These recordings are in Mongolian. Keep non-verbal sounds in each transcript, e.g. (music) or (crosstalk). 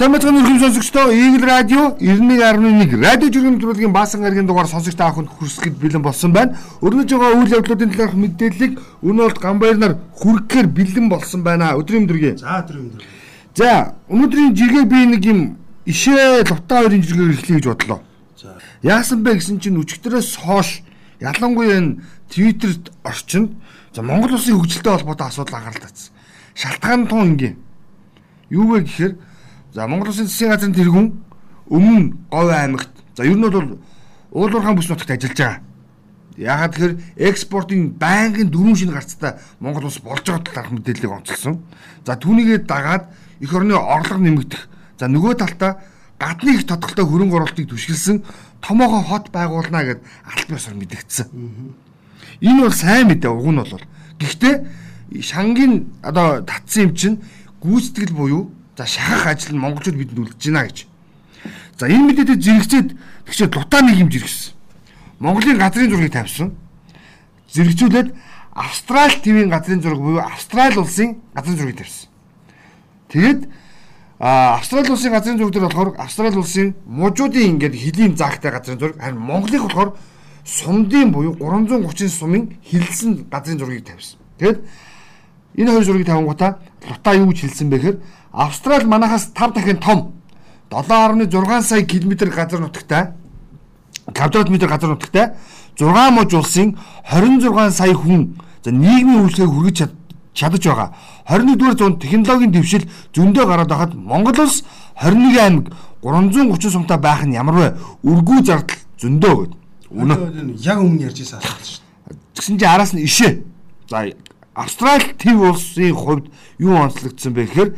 Сайн мэцхан өрхөм сонсогчдоо Eagle Radio 91.1 радио жиргэм нэвтрүүлгийн баасан гарагийн дугаар сонсогч та бүхэнд хүрсгэд бэлэн болсон байна. Өрнөж байгаа үйл явдлуудын талаарх мэдээллийг өнөө болт Гамбайр нар хүргэхээр бэлэн болсон байна. Өдрийн өдргийн. За өдрийн өдөр. За өнөөдрийн жиргээ би нэг юм ишээ лутаа хоёрын жиргээр эхлэе гэж бодлоо. За. Яасан бэ гэсэн чинь өчигдөрөөс хойш ялангуяа энэ Твиттерт орчинд за Монгол улсын хөгжилтэй холбоотой асуудал анхаарал татсан. Шалтгаан тун ингийн. Юу вэ гэхээр За Монгол Улсын засгийн газрын тэргүүн өмнө Говь аймагт за ер нь бол уулуурхаан бүс нутагт ажиллаж байгаа. Яагаад тэгэхээр экспортын байнгын дөрвөн шинэ гарцтай Монгол улс болж байгаа талаарх мэдээллийг онцолсон. За түүнийгээ дагаад эх орны орлого нэмэгдэх. За нөгөө талдаа гадны их тодголтой хөрөнгө оруулалтыг түшгэлсэн томоохон хот байгуулна гэд аль биесээр мэдэгдсэн. Энэ бол сайн мэдээ уг нь бол. Гэхдээ шангийн одоо татсан юм чинь гүйцэтгэл буюу За шахах ажил нь монголчууд бидэнд үлдэж байна гэж. За энэ мэдээтэй зэрэгцээд тэгшээ лутаа нийгэмж иргэсэн. Монголын газрын зургийг тавьсан. Зэрэгцүүлээд Австрали ТV-ийн газрын зураг буюу Австрали улсын газрын зургийг тавьсан. Тэгээд а Австрали улсын газрын зураг дээр болохоор Австрали улсын мужуудын ингээд хөлийн заагтай газрын зураг харин Монголын болохоор сумдын буюу 330 сумын хилсэн газрын зургийг тавьсан. Тэгэд энэ хоёр зургийг тавингуудаа лутаа юу гэж хэлсэн бэ гэхээр Австрали манахаас 5 дахин том 7.6 сая км газар нутагтай квадрат метр газар нутагтай 6 муж улсын 26 сая хүн за нийгмийн үйлчлэгийг хүргэж чадаж байгаа. 21-р зуунд технологийн дэвшил зөндөө гараад байхад Монгол улс 21 аймаг 330 сумтай байх нь ямар вэ? Өргүү зардал зөндөө гэд. Үнэ яг өмнө ярьж байсан асуулт шүү дээ. Тэгсэн чинь араас нь ишээ. За Австрали төв улсын хувьд юу онцлогдсон бэ гэхээр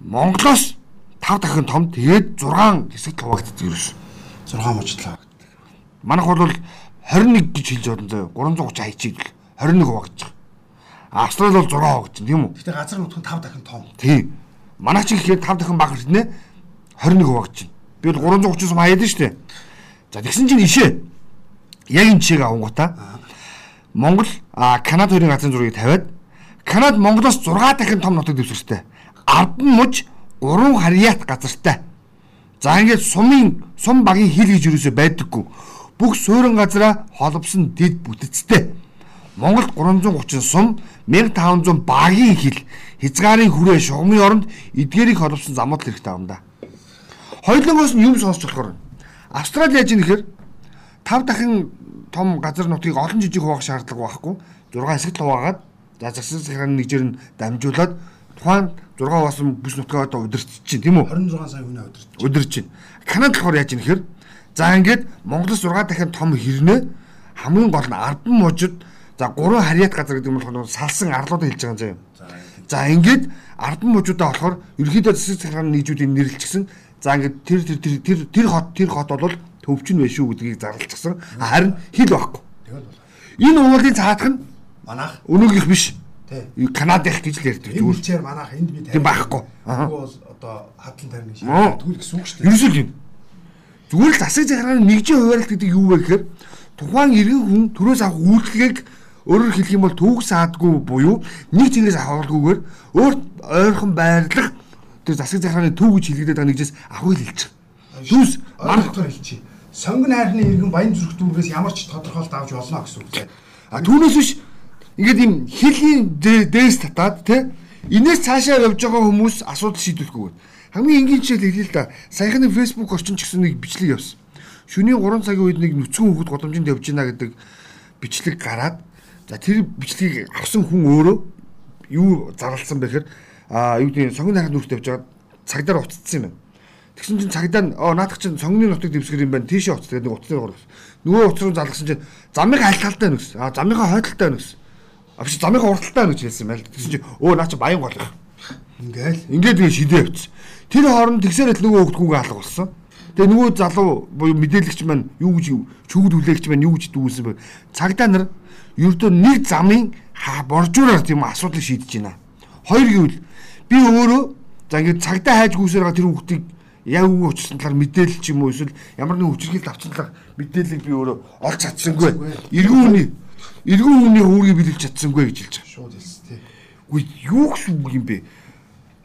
Монголоос 5 дахин том тэгээд 6 хэсэгт хуваагддаг юм шүү. 6 мужлаа. Манайх бол 21 гэж хэлж байна заа. 330 хайчиг 21 хуваагдаж байгаа. Австрали бол 6 хуваагдаж байна тийм үү? Гэтэ газар нутг нь 5 дахин том. Тийм. Манай ч ихээр 5 дахин бага хэрнээ 21 хуваагдаж байна. Би бол 330 сум хаяад шүү дээ. За тэгсэн чинь ишээ. Яг энэ жишээг авангуудаа Монгол Канада хоёрын газрын зургийг тавиад Канада Монголоос 6 дахин том нутаг дэвсгэртэй ардан муж уран харьяат газартай. За ингээд сумын сум багийн хил гэж юусоо байдаггүй. Бүх суурин газараа холбосон дэд бүтэцтэй. Монголд 330 сум 1500 багийн хил хязгаарын хүрээ шугамын оронд эдгээрийг холбосон замууд хэрэгтэй юм да. Хоёулангоос нь юм сонсч болохоор Австрали яаж юм нэхэр 5 дахин том газар нутгийг олон жижиг хуваах шаардлага байхгүй. 6 хэсэгт хуваагаад за засаг захиргааны нэгжээр нь дамжуулаад тухайн 6 басан бүс нутгаа одоо удирч чинь тийм үү? 26 сая хүн удирч. Удирч чинь. Канада болохоор яаж юм нэхэр? За ингээд Монголоос 6 дахин том хэрнээ хамгийн гол нь ардан мужид за 3 харьяат газар гэдэг нь болохоор салсан арлуудыг хэлж байгаа юм. За ингээд ардан мужуудаа болохоор ерөнхийдөө засаг захиргааны нийжүүдийн нэрлэлчихсэн. За ингээд тэр тэр тэр тэр тэр хот тэр хот бол төвчин вэ шүү гэдгийг зарлчихсан. Харин хил байхгүй. Энэ уулын цаадах нь манайх өнөөгийнх биш Канадах гэж л ярьдаг зүгээр. Энд манайх энд би тийм байхгүй. Тэгвэл бол одоо хадлан тарина шиг тэгвэл гэсэн үг шүү дээ. Ерөөсөө юм. Зүгээр л засаг захиргааны нэгжийн хуваарлт гэдэг юу вэ гэхээр тухайн иргэн хүн төрөөс авах үйлчлэгийг өөрөөр хэлэх юм бол төвөг саадгүй буюу нэг зинээс авахгүйгээр өөрт ойрхон байрлах тэр засаг захиргааны төв гэж хэлэгдээд байгаа нэгжээс хэлж байгаа. Түс манайхаар хэлчихье. Сонгон хайрны иргэн баян зүрх дүүргээс ямар ч тодорхойлт авч болно гэсэн үг. А түүнээс биш ингээд юм хэлний дээс татаад те энэс цаашаа явж байгаа хүмүүс асуудал шийдвэхгүйгээр хамгийн энгийн жишээ хэлээ л да. Саяхны фэйсбુક орчин ч гэсэн нэг бичлэг явсан. Шөнийн 3 цагийн үед нэг нүцгэн хөхд годомжинд явж байна гэдэг бичлэг гараад за тэр бичлэгийг авсан хүн өөрөө юу зарлсан бэхээр а юу гэдэг сонгон хайхад нүрт явж байгаа цагдаар уццсан юм байна. Тэгсэн чинь цагдаа оо наадах чинь сонгоны нутаг дэвсгэр юм байна. Тийшээ уцдаг гэдэг нэг утасны гор. Нөгөө утас руу залгасан чинь замыг хайлталтай байна гэсэн. А замынхаа хойдолтой байна гэсэн. Авч замынхаа урталтай байна гэж хэлсэн байл. Тэгсэн чинь өө наа чи баян гол. Ингээл. Ингээд тэгээ шидээ авчихсан. Тэр хооронд тэгсээрэл нөгөө хөвгдгүүгээ алга болсон. Тэгээ нөгөө залуу буюу мэдээлэгч маань юу гэж чүгд хүлээгч маань юу гэж дүүсэн бэ? Цагдаа нар ердөө нэг замын боржуураар тийм асуудлыг шийдэж байна. Хоёр гэвэл би өөрөө за ингээд цагдаа хайж гүйсээр байгаа тэр хүүхдийг яг үгүй учирсан талаар мэдээлэл ч юм уу эсвэл ямар нэгэн хүчирхийлэлт авсан талаар мэдээллийг би өөрөө олж чадсангүй. Иргэн хүний иргэн хүний үүргийг биелүүлж чадсангүй гэж хэлж байгаа. Шууд хэлсэн тий. Үгүй юу гэсэн үг юм бэ?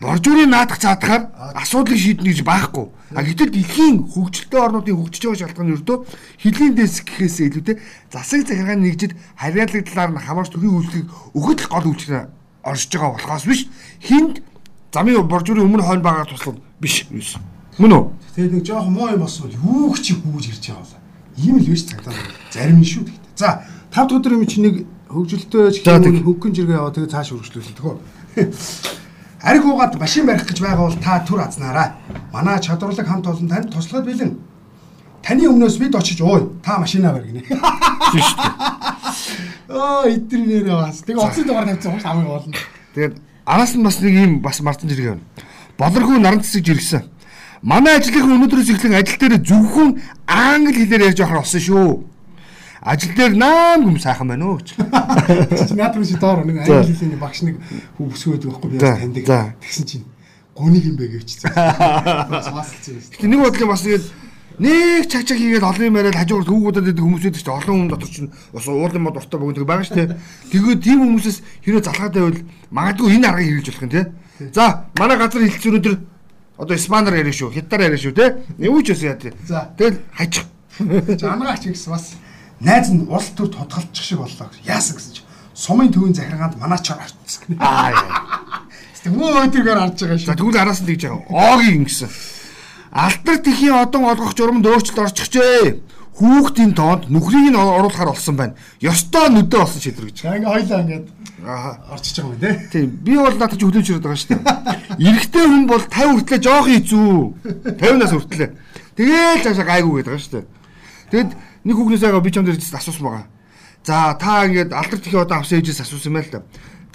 боржуурын наадах цаадахаар асуудлыг шийднэ гэж байхгүй. А гэтэл дэлхийн хөгжилтэй орнуудын хөгжиж байгаа шалтгаан нь ердөө хилийн дэс гэхээс илүүтэй засаг захиргааны нэгжид харьяалаг талаар нь хамаарч төрийн үйлчлэгийг өгөх гол үйлчлэл оршиж байгаа болохоос биш хинд замын боржуурын өмнө хойно байгаа туслах биш юус. Мөн үү? Тэгээд нэг жоох муу юм болсон бол юу ч хүүж ирж байгаа. Ийм л биш цагдаа зарим нь шүү гэхдээ. За 5 дахь өдөр юм чи нэг хөгжилтэй хөнгөн жиргээ яваа тэгээд цааш үргэлжлүүлсэн төгөө. (laughs) Ариг уугаад машин барих гэж байгаа бол та түр азнаарай. Манай чадварлаг хамт олон танд туслахад бэлэн. Таны өмнөөс бид очиж ууй. Та машинаа барь гинэ. Тийм шүү дээ. Аа эдгээр нэрээ бас. Тэгээ оцсон дугаар тавьсан хамгийн гол нь. Тэгээд араас нь бас нэг юм бас мартан жиргээ байна. Болоргүй наран цэцэг жиргсэн. Манай ажлынхан өнөөдрөөс эхлэн ажил дээр зөвхөн англи хэлээр ярьж явахаар болсон шүү. Ажил дээр наам юм сайхан байна уу гэж. Чи наад руу чи доор нэг англи хэлний багш нэг хүү бүсгөөд байхгүй би таньдаг. Тэгсэн чинь гунийг юм бэ гэвч. Юм. Гэтэ нэг бодлын бас тэгээд нэг чаг чаг хийгээд олон юм яриад хажуугаар түүгүүдэд байдаг хүмүүс байдаг чинь олон хүн дотор чинь бас уулын мод уртаа богино байгаа шүү дээ. Тэгээд тийм хүмүүсээс хэрэг залхаад байвал магадгүй энэ аргыг хэрэгжүүлэх юм тий. За манай газар хэлц өнөдөр одоо испанаар яриа шүү, хятадаар яриа шүү тий. Юу ч үсэн яа тий. Тэгэл хажих. Жангаач гэсэн бас найз нь урал төр тодголчих шиг боллоо. Яасан гэсэн чи сумын төвийн захиргаанд манаачаар орцсон. Аа яа. Тэгвэл муу өдрөөр харж байгаа шүү. За тэгвэл араас нь тэгж байгаа. Огийн ингэсэн. Алтар тэхийн одон олгох журамд өөрчлөлт орчихжээ. Хүүхдийн тоонд нүхрийг нь оруулахаар болсон байна. Ёстой нүдэ болсон шийдвэр гэж. Ингээ хоёлаа ингээд орчиж байгаа юм тий. Тийм. Би бол надад ч хөдөлж ирээд байгаа шүү дээ. Эрэгтэй хүн бол 50 хүртлээ жоох хийцүү. 50-наас хүртлээ. Тэгээл цаашаа гайгүй гэдэг байгаа шүү дээ. Тэгэд нэг хүүхнээс аяга би ч юм дээр асуусан байгаа. За та ингээд алдар тэхий одоо авсан ээжээс асуусан юм байл та.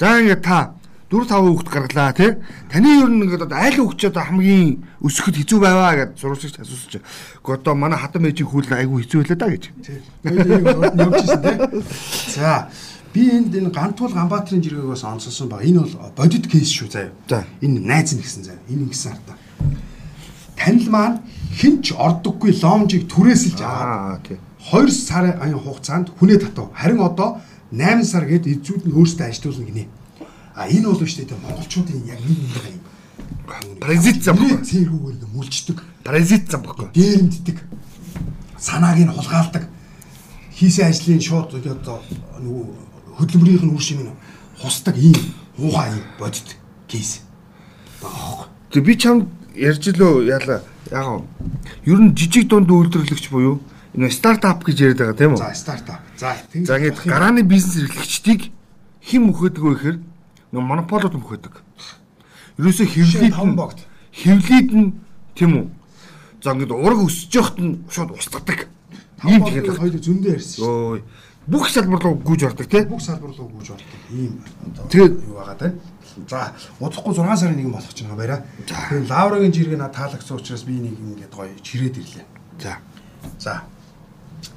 За ингээд та 4 5 хүүхэд гаргалаа тий. Таны ер нь ингээд айл хүүхэд одоо хамгийн өсөхөд хэцүү байваа гэж сурвалжч асуусан чинь. Гэхдээ одоо манай хатам ээжийн хүүл айгүй хэцүү байлаа да гэж. Тий. Тий. За би энд энэ гантуул Ганбаатарын жиргэг бас онцолсон ба энэ бол бодит кейс шүү заяа. За энэ найз нь гэсэн заяа. Энэ ингэсэн артаа. Танил маань хинч ордоггүй ломжийг түрээсэлж аваад 2 сарын хугацаанд хүнээ татав. Харин одоо 8 сар гээд эзүүд нь өөрсдөө ажилуулна гинэ. А энэ бол шүү дээ монголчуудын яг нэг юм. Паразит зам баггүй. Цэргүүгээр ингээ мүлждэг. Паразит зам баггүй. Дээрэмддэг. Санааг нь хулгайлдаг. Хийсэн ажлын шууд одоо нөгөө хөдөлмөрийнх нь үр шим нь хусдаг ийм муухай юм бодит кейс. Баах. Тэг би чам ярьж лөө яла яг ер нь жижиг дунд үйлдвэрлэгч буюу энэ стартап гэж яриад байгаа тийм үү? За стартап. За за ингэж гарааны бизнес эрхлэгчдийг хэн мөхөдгөө гэхээр нэг монополууд мөхөдөг. Ерөөсөө хэвлээд нь хэвлээд нь тийм үү? За ингээд ураг өсөж явахт нь шууд устгадаг. Ийм тэгээд хоёул зөндөө ярьсан шүү. Ой. Бүх салбар руу гүйж ордог тийм. Бүх салбар руу гүйж ордог. Ийм тэгээд юу байгаа тийм. За удахгүй 6 сарын нэгэн болох ч юм баяра. Тэгээд лаврагийн жиргээ надад таалагдсан учраас би нэг ингээд гоё чирээд ирлээ. За. За.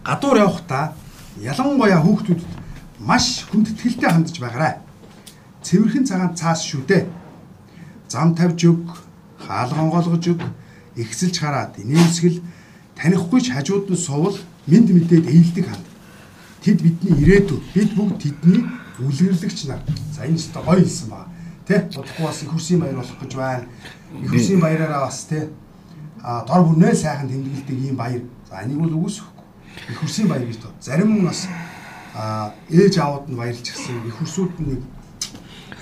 Гадуур явахдаа ялангуяа хүүхдүүд маш хүндэтгэлтэй хандж байгаарай цэвэрхэн цагаан цаас шүү дээ. Зам тавьж өг, хаалган онгойлгож өг, ихсэлж хараад инээмсгэл танихгүй ч хажууд нь сувал мэд мэдээд ээлдэг ханд. Тэд бидний ирээдүй. Бид бүгд тэдний үлгэрлэгч нар. За энэ ч гоё хэлсэн байна. Тэ? Бодохгүй бас их хурсын баяр болох гэж байна. Их хурсын баяраараа бас тэ а дор бүрнээ сайхан тэмдэглэдэг ийм баяр. За энийг бол үгүйсэхгүй. Их хурсын баяр гэж тоо. Зарим нь бас а ээж аауд нь баярлж гисэн. Их хурсууд нь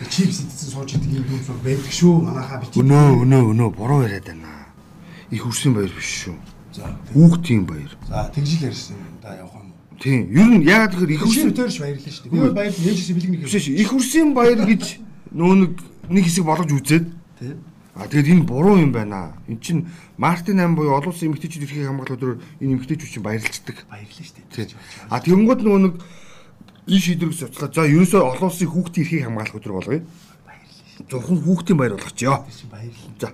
чипс идсэн сууж идэг юм бол байдаг шүү. Манайхаа бич. Өнөө өнөө өнөө буруу яриад байна. Их хүрсэн баяр биш шүү. За хүүхдийн баяр. За тэгжил ярьсан да явах юм. Тийм. Ер нь яагаад тэгэхээр их хүрсэн төрш баярлаа шүү. Би баяр ээжээс бэлгэн нэг. Биш их хүрсэн баяр гэж нөө нэг нэг хэсэг болгож үзээд. Тийм. А тэгээд энэ буруу юм байна. Эн чин Мартин 8 буюу олон улсын эмэгтэйчүүд эрхийг хамгаалах өдрөөр энэ эмэгтэйчүүд чинь баярлцдаг. Баярлаа шүү дээ. А тэгэнгүүт нөгөө нэг энэ шийдвэрийг судлаад за ерөөсөө олон улсын хүүхдийн эрхийг хамгаалах өдөр болгоё. Зөвхөн хүүхдийн баяр болгочихё. Баярлалаа. За.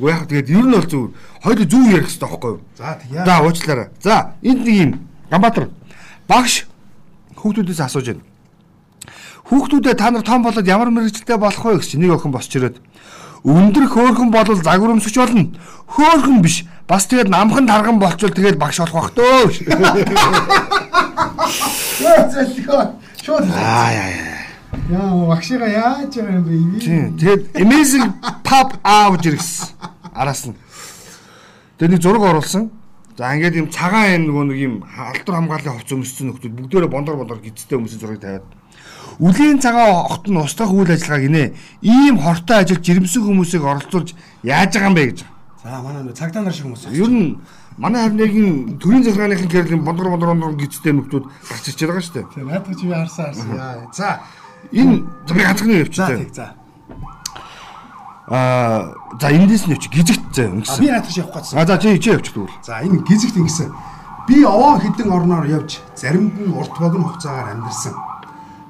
Уу яах тэгээд ер нь бол зөв хоёул зөв ярих хэрэгтэй байхгүй юу? За тийм. За уучлаарай. За энд нэг юм Ганбаатар багш хүүхдүүдээс асууж байна. Хүүхдүүдээ та нар том болоод ямар мэрэгчлээ болох вэ гэж нэг охин босч ирээд өндөр хөөхөн болол загварамсч болно. Хөөхөн биш. Бас тэгээд намхан тарган болчвол тэгээд багш болох бах зэлгөө. Шууд. Аа яа яа. Яа, багшига яаж байгаа юм бэ? Тийм. Тэгээд amazing pop out ирсэн. Араас нь. Тэгээд нэг зураг оруулсан. За ингээд юм цагаан энэ нөгөө нэг юм алтар хамгааллын хувц өмссөн нөхдүүд бүгдээрээ бондор бондор гизтэй өмсөн зургийг тавиад Үлийн цагаан огт нь устгах үйл ажиллагааг инэ ийм хортой ажил жирэмсэн хүмүүсийг оролцуулж яаж байгаа юм бэ гэж. За манай цагдаа нар шиг хүмүүс. Ер нь манай харнегийн төрийн захиргааныхын гэрлийн бондор бондор бондор гизтэй нөхдүүд гарч ирж байгаа шүү дээ. Тийм наадах чи харсан харсан. За энэ би ганцхан явчихсан. За Аа за эндээс нь явчих гизэгт зэ өнгөсөн. Би наадах чи явах гэсэн. А за чи чи явчих тэгвэл. За энэ гизэгт ингэсэн. Би овоо хідэн орноор явж заримд нь урт богино хугацаагаар амьдэрсэн.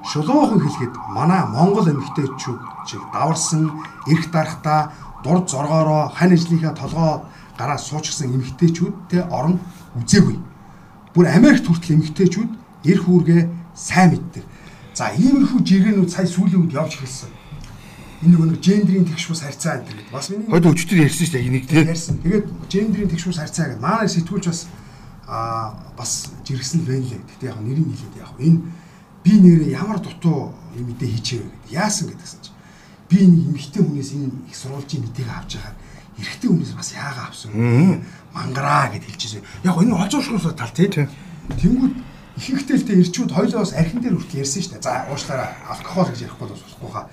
Шулуухан хэлэхэд манай Монгол эмэгтэйчүүд чиг даварсан, эрх дарахтаа дурд зоргоороо хань ажлынхаа толгоо гараа суучсан эмэгтэйчүүдтэй орон үзээгүй. Бүр Америкт хүртэл эмэгтэйчүүд эрх үүргээ сайн мэддэг. За иймэрхүү жиргэнүүд сая сүүлийн үед явж эхэлсэн энэ нэг гендрийн тэгшүүс харьцаа гэдэг. Бас миний хойд өчтөр ярьсан шүү дээ энийг тийм. Ярьсан. Тэгээд гендрийн тэгшүүс харьцаа гэдэг. Манай сэтгүүлч бас аа бас жиргсэн л байна лээ. Гэтэ яг нэрийг хэлээд яг энэ би нэрээ ямар дутуу юм мэдээ хийчихвэ гэдэг. Яасан гэдгсэн чинь би нэг эмэгтэй хүнээс энэ их сурвалжийн мэдээг авч байгаад эрэгтэй хүнээс бас яагаа авсан мангараа гэд хэлчихсэн. Яг энэ олж уушгуусаа тал тийм. Тэнгүүд ихэнхтэйлтэй ирчүүд хоёлоо бас архин дээр хүртэл ярьсан шүү дээ. За уушлаараа алкогол гэж ярихгүй бас болохгүй хаа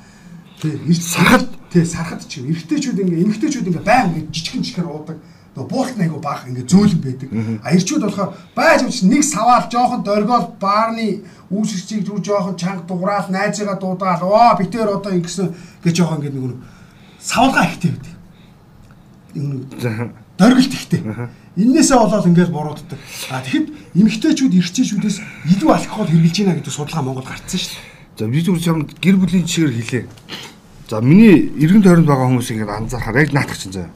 Тий, сархад тий сархад ч юм эргэжтэйчүүд ингээ эмгтэйчүүд ингээ баян ингээ жижигэн жижигэр уудаг. Тэгээ буулт айгу баах ингээ зөөлөн байдаг. А эрчүүд болохоор байж авч нэг саваал жоохон дөргөөл баарны үүсгчийг зүр жоохон чанга дуграал найзыгаа дуудаал оо битээр одоо ингэсэн гэж жоохон ингээ нэг савлгаа ихтэй байдаг. Дөргөлт ихтэй. Иннээсээ болоод ингээл бурууддаг. А тэгэхэд эмгтэйчүүд эрчээчүүдээс илүү алкогол хэрглэж байна гэдэг судалгаа Монголд гарцсан шүү дээ. За би зүгээр юм гэр бүлийн жишгээр хэлээ. За миний эргэн тойронд байгаа хүмүүс ингээд анзаархаар яг наатах чинь заа.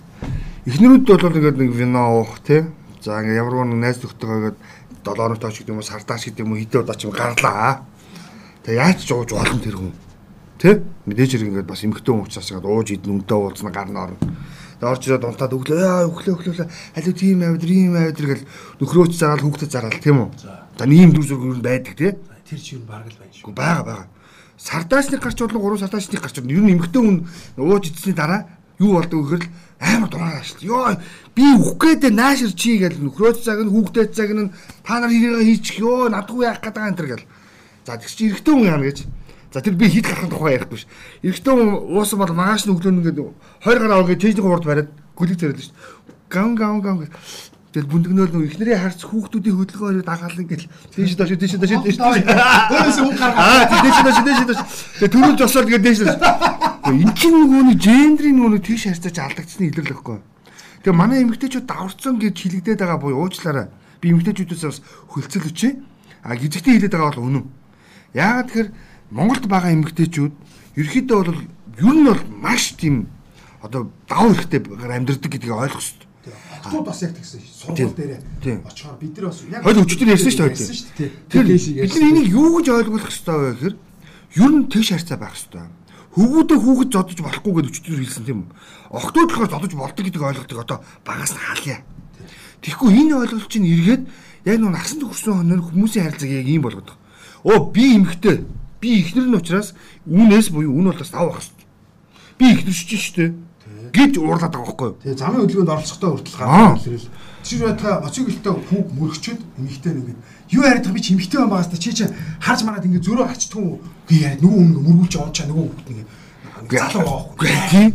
Эхнэрүүд бол ингээд нэг вино уух тий. За ингээд ямар нэгэн найз нөхдөйгөө ингээд 7 хоногт оч гэдэг юм уу сардаач гэдэг юм уу хэдэн удаа ч юм гарлаа. Тэгээ яаж ч ууж болно тэр хүн. Тэ? Мэдээж хэрэг ингээд бас эмхтэн хүн учраас ингээд ууж идэн үнтэй уулзна гарна орно. Тэгээ орж ирээд унтаад өглөө өглөө өглөө халуу тийм авид ийм авид гэл нөхрөөч заагаал хүүхдэд заагаал тийм үү? За ийм дүр зураг юу байдаг тий. Тэр чинь баг л байна шүү. Бага бага сардаачныг гарч бодлоо 3 сардаачныг гарч бодлоо. Ер нь эмгтэн хүн ууж идсний дараа юу болдог гэхээр л амар дураараа шүү. Йоо би үхэх гээдэ наашир чи гэл нөхрөөд цаг нь хүүхдээ цаг нь та нар хэрэг хийчих ёо надгүй яах гэдэг энэ төр гэл. За тэгс чи эрэгтэй хүн яана гэж. За тэр би хит гарахын тухай ярихгүй ш. Эрэгтэй хүн уусан бол магаш нь өглөө ингээд 20 гараа ингээд тэжний урд бариад гүлэг зэрэлдэ ш. Ган ган ган Тэгэл бүндгнөөл нөө ихнэрийн харц хүүхдүүдийн хөдөлгөөнөөр дагаал ингээл дээш доош дээш доош дээш доош. Өөрөөсөө хүн гаргаа. Аа дээш доош дээш доош. Тэгээ төрүүлж осоод тэгээд дээш доош. Энд чинь нөгөөний гендрийн нөгөө тийш харьцаж алдагдсны илэрлэл гэхгүй. Тэгээ манай эмэгтэйчүүд даварцсан гэж хилэгдээд байгаа буюу уучлаарай. Би эмэгтэйчүүдээс бас хөлцөл өчөө. А гизэгтэй хилээд байгаа бол үнэн. Яагаад тэгэхээр Монголд байгаа эмэгтэйчүүд ерөөхдөө бол ер нь бол маш тийм одоо даваа хэрэгтэй амьдрдаг гэдгийг ойлгох хэрэгтэй Хотууд бас яг тэгсэн шүү. Сургууль дээр очихоор бид нар бас яг Хойд өчтөр ярьсан шүү дээ. Тэр бид нар энийг юу гэж ойлгох хэрэгтэй вэ гэхээр ер нь тэгш харьцаа байх хэрэгтэй. Хөвгүүдээ хүүхэд зодож болохгүй гэж өчтөр хэлсэн тийм үү? Охтууд болохоор зодож болдог гэдэг ойлголтыг одоо багаас нь хаалъя. Тэгэхгүй энэ ойлголт чинь эргээд яг нэг насан туршсан хонор хүмүүсийн харилцааг яг ийм болгоод байна. Оо би эмхтэй. Би ихнэр нь учраас үүнээс буюу үн бол бас авах хэрэгтэй. Би ихнэр шүү дээ гэж уурлаад байгаа байхгүй юу? Тэгээ замын хөдөлгөөнд оролцохдоо хүртэл гараад хэлэрэл. Тэр байтга моцигөлтөө хүүг мөрөгчөд эмэгтэй нэг юу яриад би ч эмэгтэй байна багаас чи чи харж манад ингэ зөрөө харчдгүй гээ яриад нөгөө хүн мөргүүлж ончаа нөгөө хүүхд ингэ залуу байхгүй. Тийм.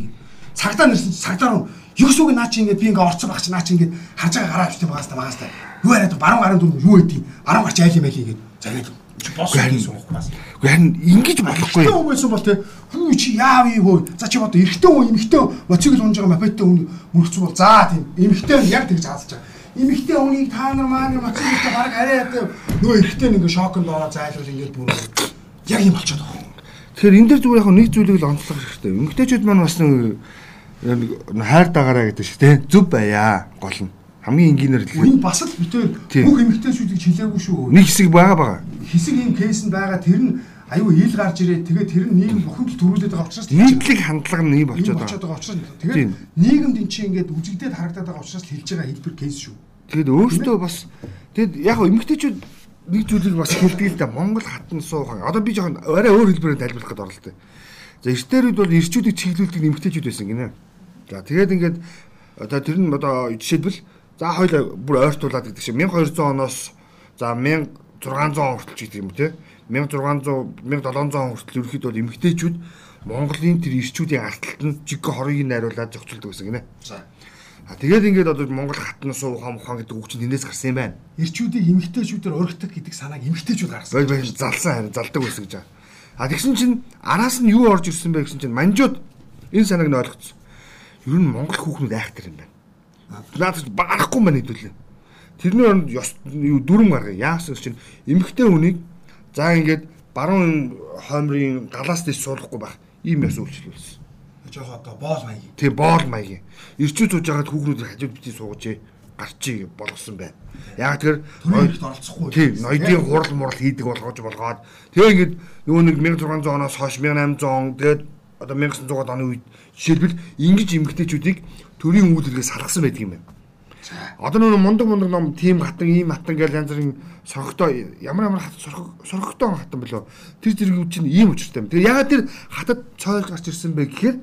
Цагдаа нэрсэн цагдаа руу. Юу гэсэн үг наа чи ингэ би ингэ орцсон баг чи наа чи ингэ харж байгаа гараад хэлтэй багаас та багаас та. Юу яриад баруун гарын дүр юу өгдий баруун гарч айл юм байли гээд загээд босс суухгүй бас. Гэхдээ харин ингэж болохгүй. Хүн байсан бол те хүү чи яав юу хөө. За чи одоо эрэгтэй хүн эмэгтэй моцигл унж байгаа мопедтэй хүн мөрөгцөн бол за тийм эмэгтэй нь яг тэгж хаалж байгаа. Эмэгтэй хүнийг та нар маа нар моциглтэй баг арай нөгөө эрэгтэй нэг шоконд ороо зайлвал ингээд бүр яг юм болчиход байгаа. Тэгэхээр энэ дэр зүгээр яг нэг зүйлийг л онцлох хэрэгтэй. Эмэгтэйчүүд маань бас нэг хайр дагаараа гэдэг шиг те зүв байя гол нь хамгийн энгийнээр л энэ бас л битээр бүх эмэгтэйчүүдийг чилээгүй шүү. Нэг хэсэг байгаа байгаа. Хэсэг юм кейс нь байгаа тэр нь аюу ил гарч ирээ тэгээд тэр нь нийгэм бүхэнд л төрүүлээд байгаа учраас нийтлэг хандлага нь ийм болчиход байгаа. учраас тэгээд нийгэмд эн чинь ингээд үзэгдээд харагдаад байгаа учраас хэлж байгаа хэлбэр кейс шүү. Тэгээд өөртөө бас тэгэд яг эмэгтэйчүүд нэг зүйлийг бас хэлдэг л да Монгол хатан суухан. Одоо би жоохон арай өөр хэлбэрээр тайлбарлах гэдэг оролтой. За эртнэрүүд бол ирчүүдийг чиглүүлдэг нэмэгтэйчүүд байсан гинэ. За тэгээд ингээд одоо тэр нь одоо жишээлбэл за хоёул бүр ойртуулад гэдэг шиг 1200 оноос за 1600 он хүртэл ч гэдэг юм те 1600 1700 он хүртэл ерөөхдөө бол эмэгтэйчүүд Монголын тэр ирчүүдийн арталт нь жиг хорыг найруулад зохицуулдаг байсан гинэ. За. А тэгээд ингээд одоо Монгол хатнаас ухаан ухаан гэдэг үг чинь тэндээс гарсан юм байна. Ирчүүдийг эмэгтэйчүүдээр урагтдаг гэдэг санааг эмэгтэйчүүд гаргасан. Бай бай залсан харин залдаг байсан гэж. А тэгсэн чинь араас нь юу орж ирсэн бэ гэсэн чинь манжууд энэ санааг нь ойлгоцсон. Ер нь Монгол хүүхнүүд айхтар юм байна. Наадах багахгүй мань хэдүүлээ. Тэрний оронд юу дүрм гаргая. Яасан чинь эмэгтэй хүнийг за ингээд баруун хоймрын галаас дэс суулгахгүй байх ийм яс үйлчлүүлсэн. Жохо одоо боол маягийн. Тийм боол маягийн. Ирчүүд сууж байгаад хүүхнүүд хажууд битгий суугажээ гарчиг болгосон байна. Яг тэр төрийн оролцохгүй. Тийм, ноёдын хурал мурал хийдэг болгож болгоод тэгээ ингээд нөгөө нэг 1600 оноос хойш 1800 он тэгээд одоо 1900 оны үед жишээлбэл ингэж эмгтээчүүдийг төрийн үйл хэрэгээс салгасан байдаг юм байна. Одоо нөгөө мундаг мундаг ном тим хатан ийм хатан гэж янз бүрийн сорогтой ямар ямар сорогтой хатан болоо тэр зэрэг чинь ийм учиртай юм. Тэгээ ягаад тэр хатад цойл гарч ирсэн бэ гэхээр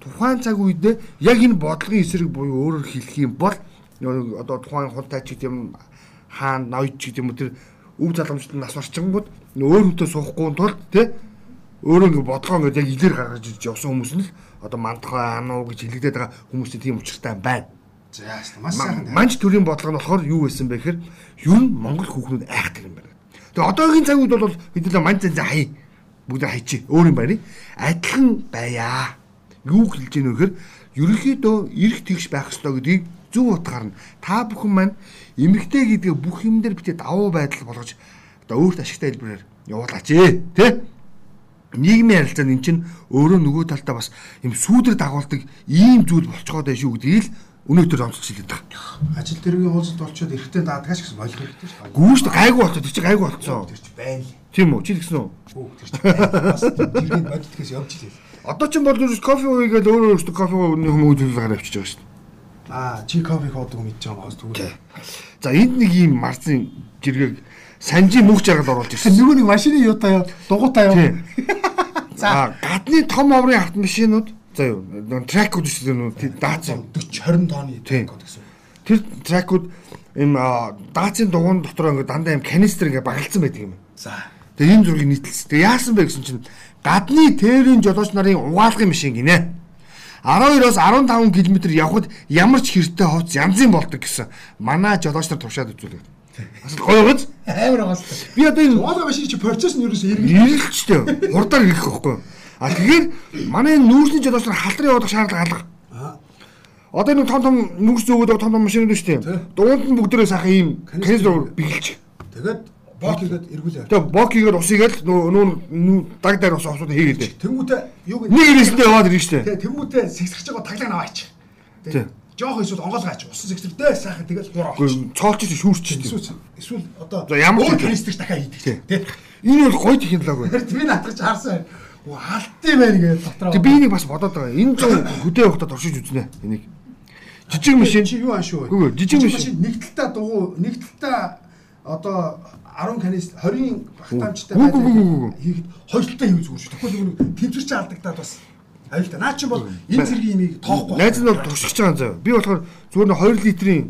тухайн цаг үед яг энэ бодлогын эсрэг буюу өөрөөр хэлэх юм бол одоо тухайн хунтай ч гэдэг юм хаан ноёд ч гэдэг юм тэр өв залгамжт нас орчингууд өөр хүнтэй суухгүй тулд тий өөрөө ингэ бодлогоо ингэ яг илэр гаргаж ирж явсан хүмүүс нь л одоо мандахай ануу гэж хэлэгдээд байгаа хүмүүсийн тийм учиртай байна. За маш сайхан. Манж төрийн бодлого нь болохоор юу байсан бэ гэхээр ер нь Монгол хүүхнүүд айхтар юм байна. Тэгээ одоогийн цаг үед бол бид нэ манж зэн хай бүгд хайчи өөр юм байна. Адилхан байя. Юу хэлж ийнө гэхээр ерөнхийдөө эрх тэгш байх ёстой гэдгийг зөв утгаар нь та бүхэн маань эмэгтэй гэдэг бүх юм дээр битээ давуу байдал болгож одоо өөрт ашигтай хэлбэрээр явуулаач ээ тий нийгмийн харилцаанд эн чинь өөрөө нөгөө талдаа бас юм сүүдэр дагуулдаг ийм зүйл болцоход байх шүү гэдгийг л өнөөдөр онцлж хэлээд байгаа. Ажил дэргийн уулзалт болчиход эрэхтэй даадгаач гэсэн ойлгох хэрэгтэй шүү. Гүүш гайгүй болчиход чи гайгүй болцсон. Тэр чи байна л. Тийм үү? Чи тэгсэн үү? Үгүй тэр чи байна. Бас дэргийн боддгоос явж илээ. Одоо ч бол кофе уугээд өөрөө өөртөө кофе ууны хүмүүс гараа авчиж байгаа шүү. Аа, чи кофе хоодог мэдж байгаа гоос тэгвэл. За энд нэг ийм марцын жиргэг санжи мөх жаргал оруулж ирсэн. Нөгөө нэг машины юутай юу? Дугуйтай юу? (laughs) За гадны том оврын автомашинууд за юу тракууд шүү дээ даац 40 20 тонны тракууд гэсэн. Тэр тракууд им даацын дугуун дотор ингээд дандаа им канистр ингээд багалцсан байдаг юм. За. Тэгээ энэ зургийг нийтлсэн. Тэгээ яасан бэ гэсэн чинь гадны тээврийн жолооч нарын угаалгын машин гинэ. 12-оос 15 км явхад ямар ч хэртэй хооц янзын болдог гэсэн манай жолооч нар тушаад үзүүлээ. Бас гоё гоц амар байгаас. Би одоо энэ угаалгын машин чи процесс нь ерөөсөө эргэж ирэлчтэй. Хурдаар ирэх байхгүй. А тэгэхээр манай нүүрсний жолооч нар халтрын явах шаардлага алга. Одоо энэ том том нүүрс зөөгөөд том том машинууд шүү дээ. Дуунд нь бүгдээрээ сайхан ийм канистр бигэлж. Тэгээд бок хийгээд эргүүлээ. Тэгээ бок хийгээд ус хийгээд нөө нөө даг дээр ус усууд хийгээд. Тэнгүүтээ юу нэг ирээстэй яваад ирнэ шүү дээ. Тэгээ тэнгүүтээ сэгсэрч байгаа таглаа наваач. Тийм. Жоох эсвэл онгоолгаач усан сэгсэрдээ сайхан тэгэл гур авч. Цоолч шүүрч. Эсвэл эсвэл одоо ч канистр дахиад хийдэг. Тийм. Энэ бол гоё технологи байна. Би наадах чаарсан. Оо алдсан байх гэж дотроо. Тэг би энийг бас бодоод байгаа. Энэ зүүн хөдөө явахдаа туршиж үзнэ. Энийг. Жижиг машин чи юу аашгүй. Үгүй жижиг машин нэг талдаа дугуй нэг талдаа одоо 10 канист 20-ын багтаамжтай байдаг хийхэд хоёр талдаа хийв зүгээр шүү. Тэгэхгүй нэг тэмцэрч алдагдаад бас аюултай. Наа чи бол энэ зэргийн имийг тоохгүй. Найз нь бол туршиж байгаа заяа. Би болохоор зүгээр нэг 2 литрийн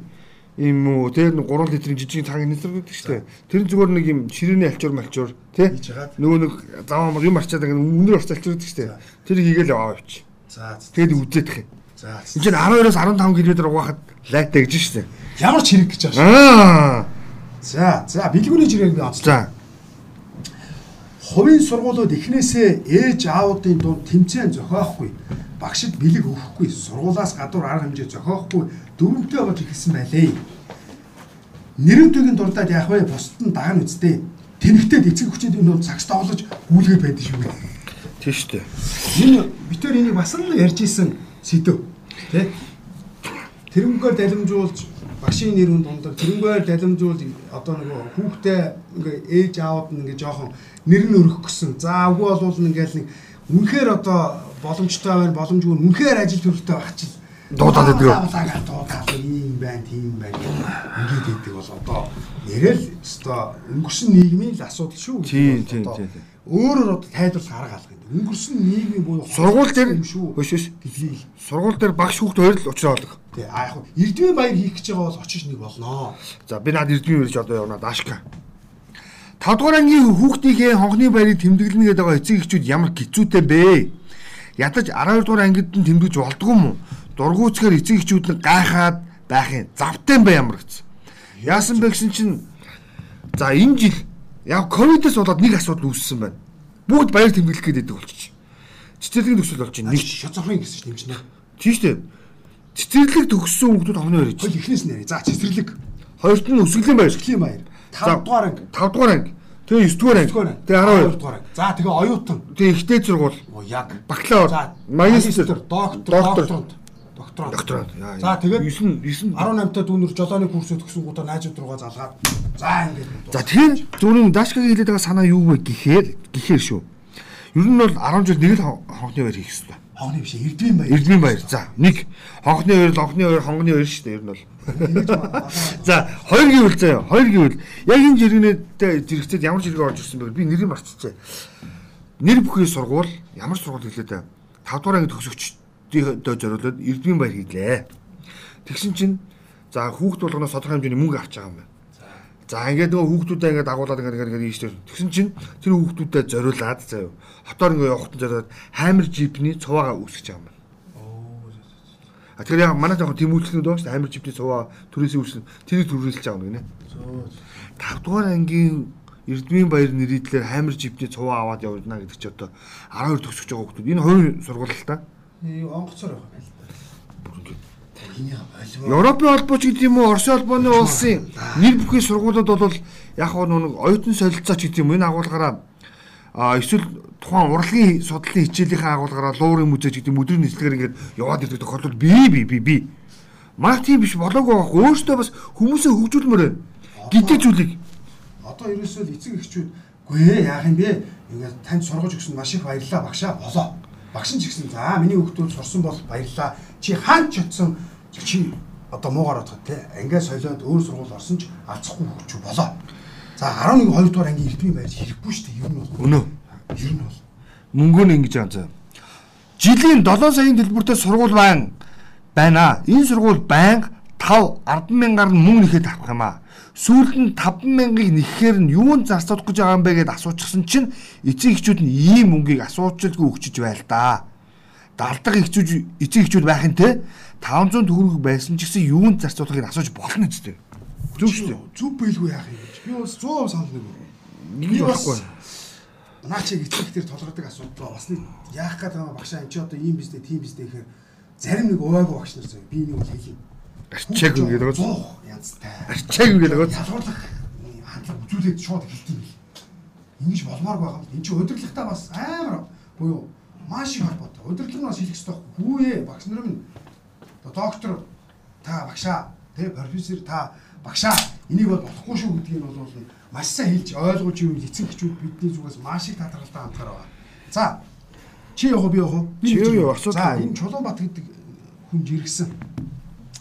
юм уу тэр 3 литрийн жижиг цагийн нэтэр гэдэг шүү дээ. Тэр зүгээр нэг юм ширээний алчуур малчуур тий. Нөгөө нэг заваа юм арчаад ингэ үнэр орц алчуур гэдэг шүү дээ. Тэр хийгээл яваа явчих. За тэгээд үзээд их. За. Энд чинь 12-оос 15 км угаахад лайтай гэж шүү дээ. Ямар ч хэрэг гэж шүү. Аа. За, за бэлгүүний жиргэг би онцлоо. Хувийн сургуулиуд эхнээсээ ээж аавуудын дунд тэмцээн зохиохгүй, багшид бэлэг өгөхгүй, сургуулаас гадуур арга хэмжээ зохиохгүй дөрөвдөө бод ихсэн байлээ. Нэрвдүүгийн дурдаад яах вэ? Бусд нь дагна үсттэй. Тэнхтээд эцэг хүчинд энэ бол цагс тоглож гүйлгээд байдаг шүү. Тийм шүү дээ. Энэ битэр энийг бас л ярьж исэн сэдв. Тэ? Тэрнгээр далимжуулж багшийн нэр хүнд ундаг тэрнгээр далимжуул одоо нөгөө хүүхдээ ингээ ээж аауд нь ингээ жоохон нэр нь өрөх гэсэн. За үгүй болвол ингээл нэг үнэхээр одоо боломжтой байна боломжгүй үнэхээр ажил төрөлтэй байх чинь дуудаад байдаг. Дуудаад ийм байна, тийм байна ингээд хийдэг бол одоо нэрэл өстой өнгөрсөн нийгмийн л асуудал шүү. Тийм, тийм, тийм. Өөрөөр одоо тайлбарлах арга алга юм. Өнгөрсөн нийгмийн буюу Сургууль дээр юм. Хөш хөш. Дэлхий. Сургууль дээр багш хүүхд хоёр л уучраа болдог. Тий. А яг Эрдмийн баяр хийх гэж байгаа бол очиж нэг болноо. За би наад эрдмийн үрж одоо явна Дашка. 5 дугаар ангийн хүүхдийнхээ хонхны баярыг тэмдэглэнэ гэдэг байгаа эцэг эхчүүд ямар хэцүүтэй бэ? Ядаж 12 дугаар ангид нь тэмдэглэж болдгоо юм уу? Дургуйцгаар эцэг эхчүүд нь гайхаад байхын завтай бай ямар гэсэн. Яасан бэ гэсэн чинь за энэ жил яг ковидос болоод нэг асуудал үүссэн байна. Бүгд баяр тэмдэглэх байдаг болчих. Цэцэрлэгийн төсөл болж байна. Нэг шоцохын гэсэн чинь нэмжнэ. тийм шүү дээ. Цэцэрлэг төгссөн хүмүүс баяр хийж. Хөл ихнээс нэрээ. За цэцэрлэг. Хоёрт нь өсгөлийн баяр. Өсгөлийн баяр. 5 дугаар анги. 5 дугаар анги. Тэгээ 9 дугаар анги. 9 дугаар анги. Тэгээ 12 дугаар анги. За тэгээ оюутан. Тэгээ ихтэй сургууль. Оо яг. Бакалавр. За Магистр. доктор, Доктор. Докторант. Яа, За тэгээд 9 9 18 та дүүнэр жолооны курсөд төгсөн гутаа найзууд руугаа залгаад. За ингээд. За тэгэхээр зөвхөн Дашкагийн хэлээд байгаа санаа юу вэ гэхээр гэхээр шүү. Ер нь бол 10 жил нэг л хон- хонхны баяр хийх хэрэгтэй. Хогны биш эрдмийн баяр. Эрдмийн баяр. За нэг хонхны баяр, лонхны баяр, хонгны баяр шүү дээ ер нь бол. Ингэж (laughs) За хоёр гэвэл заяа. Хоёр гэвэл яг энэ жиргэнэтэй зэрэгцээд ямар жиргээ орж ирсэн бэ? Би нэрийг марцчихжээ. Нэр бүхий сургууль ямар сургууль хэлээд та 5 дугаар анги төгсөгчдөө зориулаад эрдмийн баяр хийлээ. Тэгсэн чинь за хүүхд болгоноос тодорхой хэмжээний мөнгө авч байгаа юм байна. За ингээд нөгөө хүүхдүүдээ ингээд агуулад ингээд ингээд ийштэй. Тэгсэн чинь тэр хүүхдүүдэд зориулаад заяа. Хотоор ингээд явахтан зориулаад хаймер жипний цуваагаа үүсгэж байгаа юм байна. А тэгэхээр яг манай жоохон тийм үйлчлэгүүд байгаа шүү дээ. Хаймер жипний цуваа түрээсээ үүсгэн тэрийг төрүүлж байгаа юм гинэ. 5 дугаар ангийн Эрдмийн баяр нэрийдлэр хаймер жипний цуваа аваад явна гэдэг чи одоо 12 төгсөж байгаа хүмүүс. Энэ хоёр сургууль л та. Э, онгоцоор байх юм байна. Энийг болов. Европын холбооч гэдэг юм уу, Оросын холбооны улсын нэр бүхий сургуулиуд бол яг хоо нэг оюутан солилцооч гэдэг юм энэ агуулгаараа а эсвэл тухайн урлагийн судлалын хичээлийнхээ агуулгаараа луурын музей гэдэг өдрийн нийслэгээр ингээд яваад ирдэг тохиолдол би би би би маа тийм биш болоогүй байхгүй өөртөө бас хүмүүсээ хөгжүүлмээр байна. гэдэг зүйлийг Одоо ерөөсөө л эцэг эхчүүд гүй ээ яах юм бэ? Ингээд танд сургаж өгсөн маш их баярлалаа багшаа болоо. Багш нь ч гэсэн за миний хүүхдүүд сурсан бол баярлалаа. Чи хаан ч очсон чи одоо муугаар бодоход те ингээд солиод өөр сургууль орсон ч алцахгүй хөгжүү болоо. За 11 2 дугаар ангийн эрдмийн баяр хэрэггүй шүү дээ. Ер нь бол. өнөө Ер нь бол. мөнгөө нь ингэж байгаа. Жилийн 7 саяын төлбөртэй сургууль байна. Байна. Энэ сургууль байнга 5 10 мянгаар нь мөнгө нэхэд авах юм аа. Сүүлд нь 5 мянгаыг нэхэхээр нь юунд зарцуулах гэж байгаа юм бэ гэдээ асуучихсан чинь эцэг эхчүүд нь ийм мөнгийг асуучилгүй өгчөж байл да. Далдаг эхчүүд эцэг эхчүүд байх нь те 500 төгрөг байсан ч гэсэн юунд зарцуулахыг асууж болно ч гэдэг. Зүг шүү дээ. Зүг биелгүй яах юм бэ? Би бас 100% санал нэг. Нэг бас- болохгүй. Наачиг эцэг дээр толгодог асуудал бас нэг яах гээд байгаа багшаа эн чи одоо ийм биздээ тийм биздээ гэхээр зарим нэг ууаагүй багш нар зөө би нэг бол хэлье. Арчааг гэдэг. 100 янзтай. Арчааг гэдэг байгаа. Ялгуурлах хандлага үзүүлээд шууд хэлтийм бил. Ингиж болмоор байгаа юм. Энд чи удирдлагатаа бас амар буюу маш их холбоотой. Удирдлага нь бас хэлэх хэрэгтэй байхгүй. Хүүе багш нар минь доктор та багшаа тэ профессор та багшаа энийг бол болохгүй шүү гэдгийг нь бол маш сайн хэлж ойлгуулж юм эцэг эхчүүд бидний зүгээс маш их татгалтай хандгаар байгаа. За чи уу би уу? Би Чи юу, асуудал За энэ Чулуунбат гэдэг хүн жиргсэн.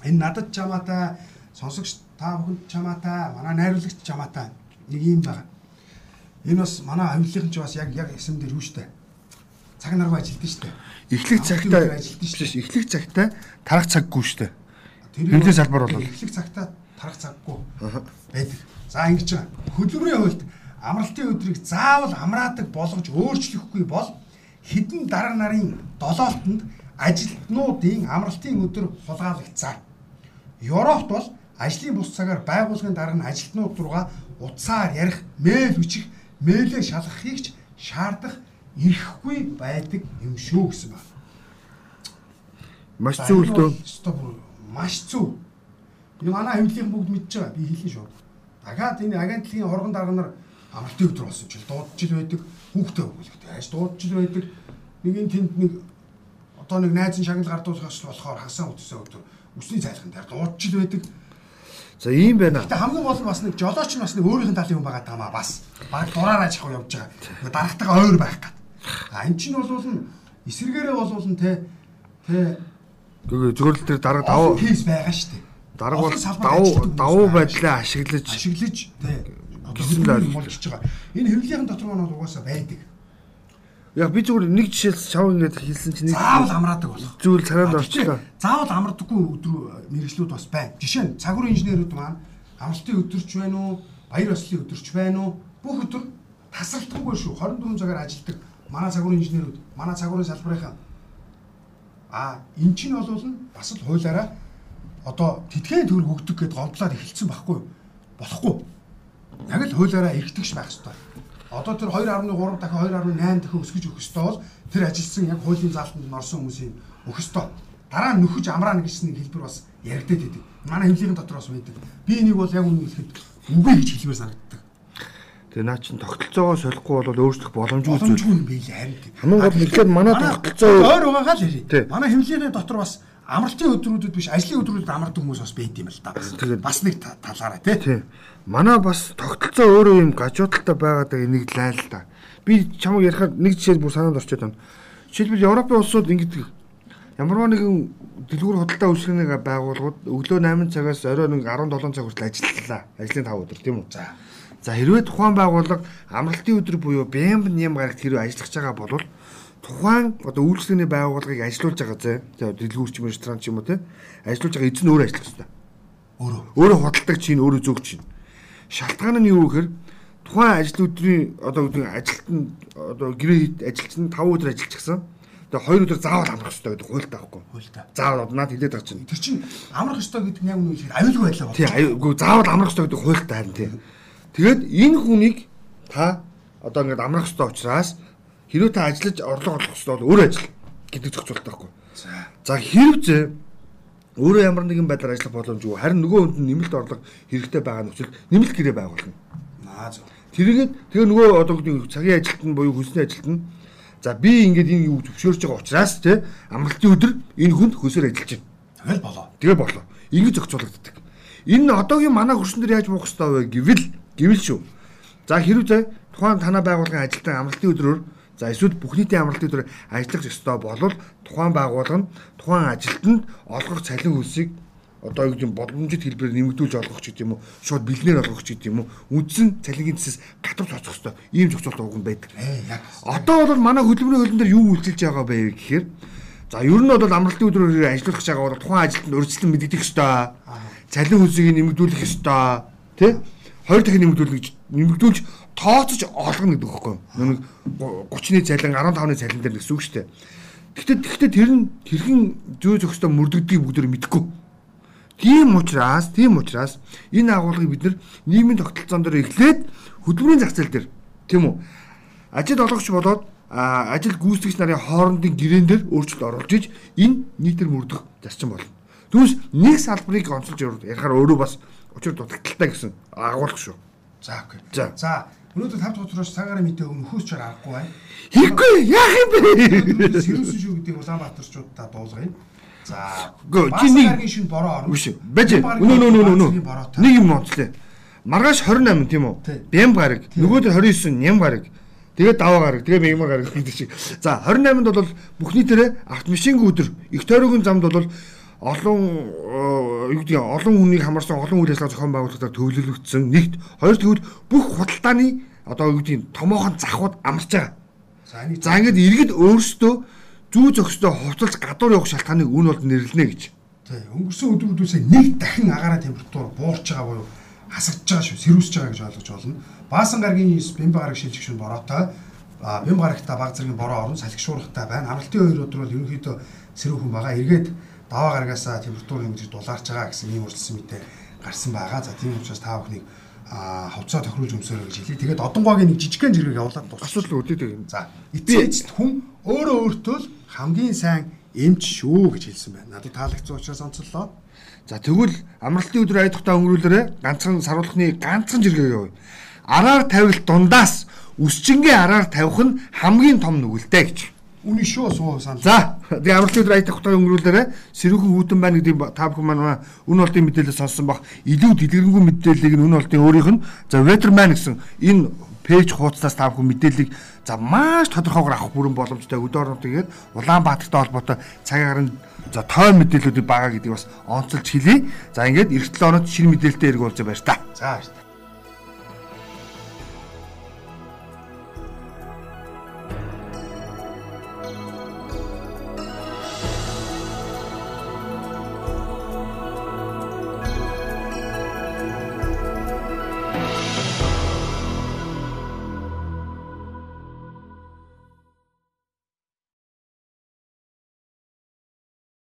Энэ надад чамаатай сонсогч та бүхэнд чамаатай манай найруулагч чамаатай нэг юм байна. Энэ бас манай авилгын ч бас яг яг эсэм дээр үү штэ. Цаг наргаа ажилтдаг штэ. Эхлэх цагтаа биш штэ. эхлэх цагтаа тарах цаггүй Хэмжээ бол- салбар бол. эхлэх цагтаа тарах цаггүй байдаг. За ингэж байгаа. Хөдөлмөрийн хуульд амралтын өдрийг заавал амраадаг болгож өөрчлөхгүй бол хэдэн дарга нарын долоолтонд ажилтнуудын амралтын өдөр хулгайлагдсан. Европт бол ажлын бус цагаар байгууллагын дарга нь ажилтнууд руугаа утсаар ярих, мэйл хүчих, мэйлээ шалгахыг ч шаардах эрхгүй байдаг юм шүү гэсэн байна. Маш зөв л дөө. Маш зөв. Энэ манай авилгын бүгд мэдж байгаа. Би хэлнэ шүү. Дахиад энэ агентлагийн хоргон дарга нар амралтын өдөр болсон ч дуудаж ил байдаг. Хүүхдээ өгүүлэгтэй хайж дуудаж ил байдаг. Нэг энэ тэнд нэг одоо нэг найз нь шагнал гардуулахаас болохоор хасан утсан өдөр өсний цайлган дээр дуудаж ил байдаг. За ийм байна. Гэтэ хамгийн гол нь бас нэг жолооч нь бас нэг өөрийнх нь талын хүн байгаа даа бас. Баг дураараа чих явж байгаа. Дарагтайгаа ойр байх гад. А эн чинь бол нь эсэргээрээ бол нь те те Гэхдээ зүгээр л тэр дарга олон даваа кейс байгаа шүү дээ. дарга бол давуу давуу байдлаа ашиглаж ашиглаж тий Гэсэн л болж байгаа. Энэ хэвлэлийн дотор маань бол угаасаа байдаг. Яг би зүгээр нэг жишээ шав ингээд хэлсэн чинь Заавал амраадаг болох. зүйл царайнд А, орчлоо. Заавал амардаггүй өдрөө мэрэгчлүүд бас байна. Жишээ нь цагуурын инженерүүд маань амралтын өдөрч байна уу, баяр ёслолын өдөрч байна уу? Бүх өдөр тасралтгүй шүү. 24 цагаар ажилладаг манай цагуурын инженерүүд, манай цагуурын салбарынхаа а эн чинь бол бас л хуулаараа одоо тэтгэн төгрөг өгдөг гэдээ гомдлоод эхэлсэн байхгүй? Болохгүй. Яг л хуулаараа эргэтгэж байх хэрэгтэй. Одоо тэр 2.3 дахин 2.8 дахин өсгөж өгөх ёстой бол тэр ажилтсан яг хуулийн заалтанд норсон хүмүүсийн өгөх ёстой. Дараа нь нөхөж амраана гэсэн нэг хэлбэр бас яригдаад байдаг. Манай хэмжээний дотор бас байдаг. Би энийг бол яг үнэ хэлэхэд үгүй гэж хэлмээр санагддаг. Тэгээ наа чин тогтолцоогоо солихгүй бол өөрчлөх боломжгүй зүйл. Боломжгүй юм билээ харин. тийм. Хамгийн гол нь манай тогтолцоо ойр угаагаа л ярий. Манай хэмжээний дотор бас амралтын өдрүүдэд биш ажлын өдрүүдэд амардаг хүмүүс бас байд юм л та. Тэгээд- Бас нэг та- талаараа тий. Манай бас тогтолцоо өөрөө юм гажуудалтай байгаад энийг лайл л та. Би чамайг ярихаар нэг жишээ бүр санаанд орчод байна. Жишээлбэл Европын улсууд ингэдэг. Ямарваа нэгэн дэлгүүр худалдаа үйлчлэгийг байгууллагууд өглөө 8 цагаас орой нэг 17 цаг хүртэл ажиллалаа. Ажлын 5 өдөр тийм үү? За. За хэрвээ тухайн байгууллага амралтын өдөр буюу бямб нэм гарагт хэрвээ ажиллаж байгаа бол тухайн одоо үйлчлэгээний байгууллагыг ажилуулж байгаа зэ. За дэлгүүр ч юм ресторан ч юм уу те. Ажилуулж байгаа эзэн өөрөө ажиллах хэрэгтэй. Өөрөө. Өөрөө худалдаг чинь өөрөө зөв чинь. Шалтгаан нь юу гэхээр тухайн ажил өдрийн одоо гэдэг ажилтан одоо гэрээ хийд ажилчин 5 өдөр ажиллачихсан. Тэгээ 2 өдөр заавал амрах хэрэгтэй гэдэг хуультай байхгүй. Хуультай. Заавал наад хилээд байгаа чинь. Тэр чинь амрах ёстой гэдэг нь яг үнэ хэлэхэд аюулгүй байлаа Тий, аюугүй заавал амрах хэрэгтэй гэдэг хуультай харин тий. Тэгээд энэ хүнийг та одоо ингээд амрах хэрэгтэй учраас хэрвээ та ажиллаж орлого олох хэрэгтэй бол өөрөө ажил гэдэг зохицуултаа байхгүй. За. За хэрвээ өөрөө ямар нэгэн байдлаар ажиллах боломжгүй харин нөгөө хүнд нэмэлт орлого хэрэгтэй байгаа нөхцөл нэмэлт гэрээ байгуулна. Наа зөв. Тэргээд тэгээ нөгөө одоо цагийн ажилт нь буюу хүсний ажилт нь за би ингээд энэ юу зөвшөөрж байгаа учраас тий амралтын өдөр энэ хүнд хөсөөр ажиллаж байна. Тэгэл болоо. Тэгээ болоо. Ингэж зохицуулагддаг. Энэ одоогийн манай хөрсөн дээр яаж буух хэрэгтэй вэ гэвэл гэвэл шүү. За хэрвээ тухайн танай байгууллагын ажилтан амралтын өдрөөр за эсвэл бүх нийтийн амралтын өдрөөр ажиллах ёстой болвол тухайн байгууллага нь тухайн ажилтнанд олгох цалин хөлсийг одоо юу гэдэг нь боломжит хэлбэрээр нэмэгдүүлж олгох ч гэдэг юм уу шууд бэлнээр олгох ч гэдэг юм уу үндсэн цалингийн цэсээс гадар цоцох ёстой ийм зохицуулт уг нь байдаг. Одоо бол манай хөдөлмөрийн хөлн дээр юу үйлчилж байгаа бэ гэхээр за ер нь бол амралтын өдрөөр ажиллах гэж байгаа бол тухайн ажилтнанд урьдчилан мэдэгдэх ёстой. Цалин хөлсийг нэмэгдүүлэх ёстой. Тэ? Хоёр дахин нэмэгдүүлэх гэж нэмэгдүүлж тооцож олгоно гэдэг юу? Нэг 30-ны цалин 15-ны цалин дээр гэсэн үг шүү дээ. Гэхдээ гэхдээ тэр нь хэрхэн зөө зөхөстө мөрдөгдгийг бүгдөө мэдэхгүй. Тийм учраас, тийм учраас энэ агуулгыг бид нар нийгмийн тогтолцоон дээр эхлээд хөдөлмөрийн зах зээл дээр тийм үү? Ажил олгогч болоод ажил гүйцэтгэгч нарын хоорондын гэрээн дээр өөрчлөлт оруулж иж энэ нийтэр мөрдөх зарчим болно. Түүнээс нэг салбарыг онцолж ярихаар өөрөө бас учир дутагдaltaй гэсэн агуулга шүү. За окей. За. За өнөөдөр 5 дахь утгаараас цагаараа мэдээ өгнө хөөс чаар аргагүй байна. Хийхгүй яах юм бэ? Сэрүүсэн шүү гэдэг Улаанбаатарчуудаа дуулгая. За. Гөө, чи Баасан нэг- гарагийн шинэ бороо орно. Биш. Бэж. Нөө нөө. Баасан бороотой. Нэг юм онцлээ. Маргааш 28 тийм үү? Бям гараг. Нөгөөдөр 29 ням гараг. Тэгээд даваа гараг. Тэгээд мегмар гараг гэдэг шиг. За 28-нд бол бүх нийтээрээ автомашингийн өдөр их тойрогын замд бол олон э, юу гэдэг нь олон хүнийг хамарсан олон үйл ажиллагаа зохион байгуулалтаар төвлөрөгдсөн нэгт хоёр тэгвэл бүх худалдааны одоо юу гэдэг нь томоохон захууд амарч байгаа. За ингээд иргэд өөрсдөө зүү зөкстөө хувцалж гадуур явах шалтгааныг үн бол нэрлэнэ гэж. тий өнгөрсөн өдрүүдөөсөө нэг дахин агаарын температур буурч байгаа буюу хасагдж байгаа шүү, сэрүүсэж байгаа гэж ойлгож болно. Баасан гарагийн бямба гараг шилжих шин бороотой а бямба гарагта баг зэргийн бороо орон салхишуурхтай байна. Амралтын хоёр өдөр бол ерөнхийдөө сэрүүхэн байгаа. Эргээд даваа гарагаасаа температур хэмжиж дулаарч байгаа гэсэн ийм үржилсэн мэдээ гарсан байгаа. За тийм учраас та бүхнийг а хувцас тохируулж өмсөөрэй гэж хэлье. Тэгээд одонгоогийн нэг жижигхэн зэрэг явуулаад дуусах. Асуудал үүдээд юм. За эцээч хүн өөрөө өөртөө л хамгийн сайн эмч шүү гэж хэлсэн байна. Надад таалагдсан учраас онцлоо. За тэгвэл амралтын өдөр айдахтаа өнгөрүүлээрэ ганцхан саруулхны ганцхан жиргээ явуу. Араар тавил дундаас үсчингийн араар тавих нь хамгийн том нүгэлтэй гэж. Үний шүү суу санал. За тэгээ амралтын өдөр айдахтаа өнгөрүүлээрэ сэрүүхэн хүүтэн байна гэдэг та бүхэн манай үн олдын мэдээлэл сонссон бах илүү дэлгэрэнгүй мэдээллийг нь үн олдын өөрийнх нь за Weatherman гэсэн энэ пэйж хуудаснаас та бүхэн мэдээллийг за маш тодорхойгоор авах бүрэн боломжтой өдөр орнууд тэгээд Улаанбаатартай холбоотой цагаагаар нь за тойр мэдээллүүдийг байгаа гэдгийг бас онцолж хэлье. За ингээд эх 7 оноод шинэ мэдээлэлтэй эргүүлж байна та. За баярлалаа.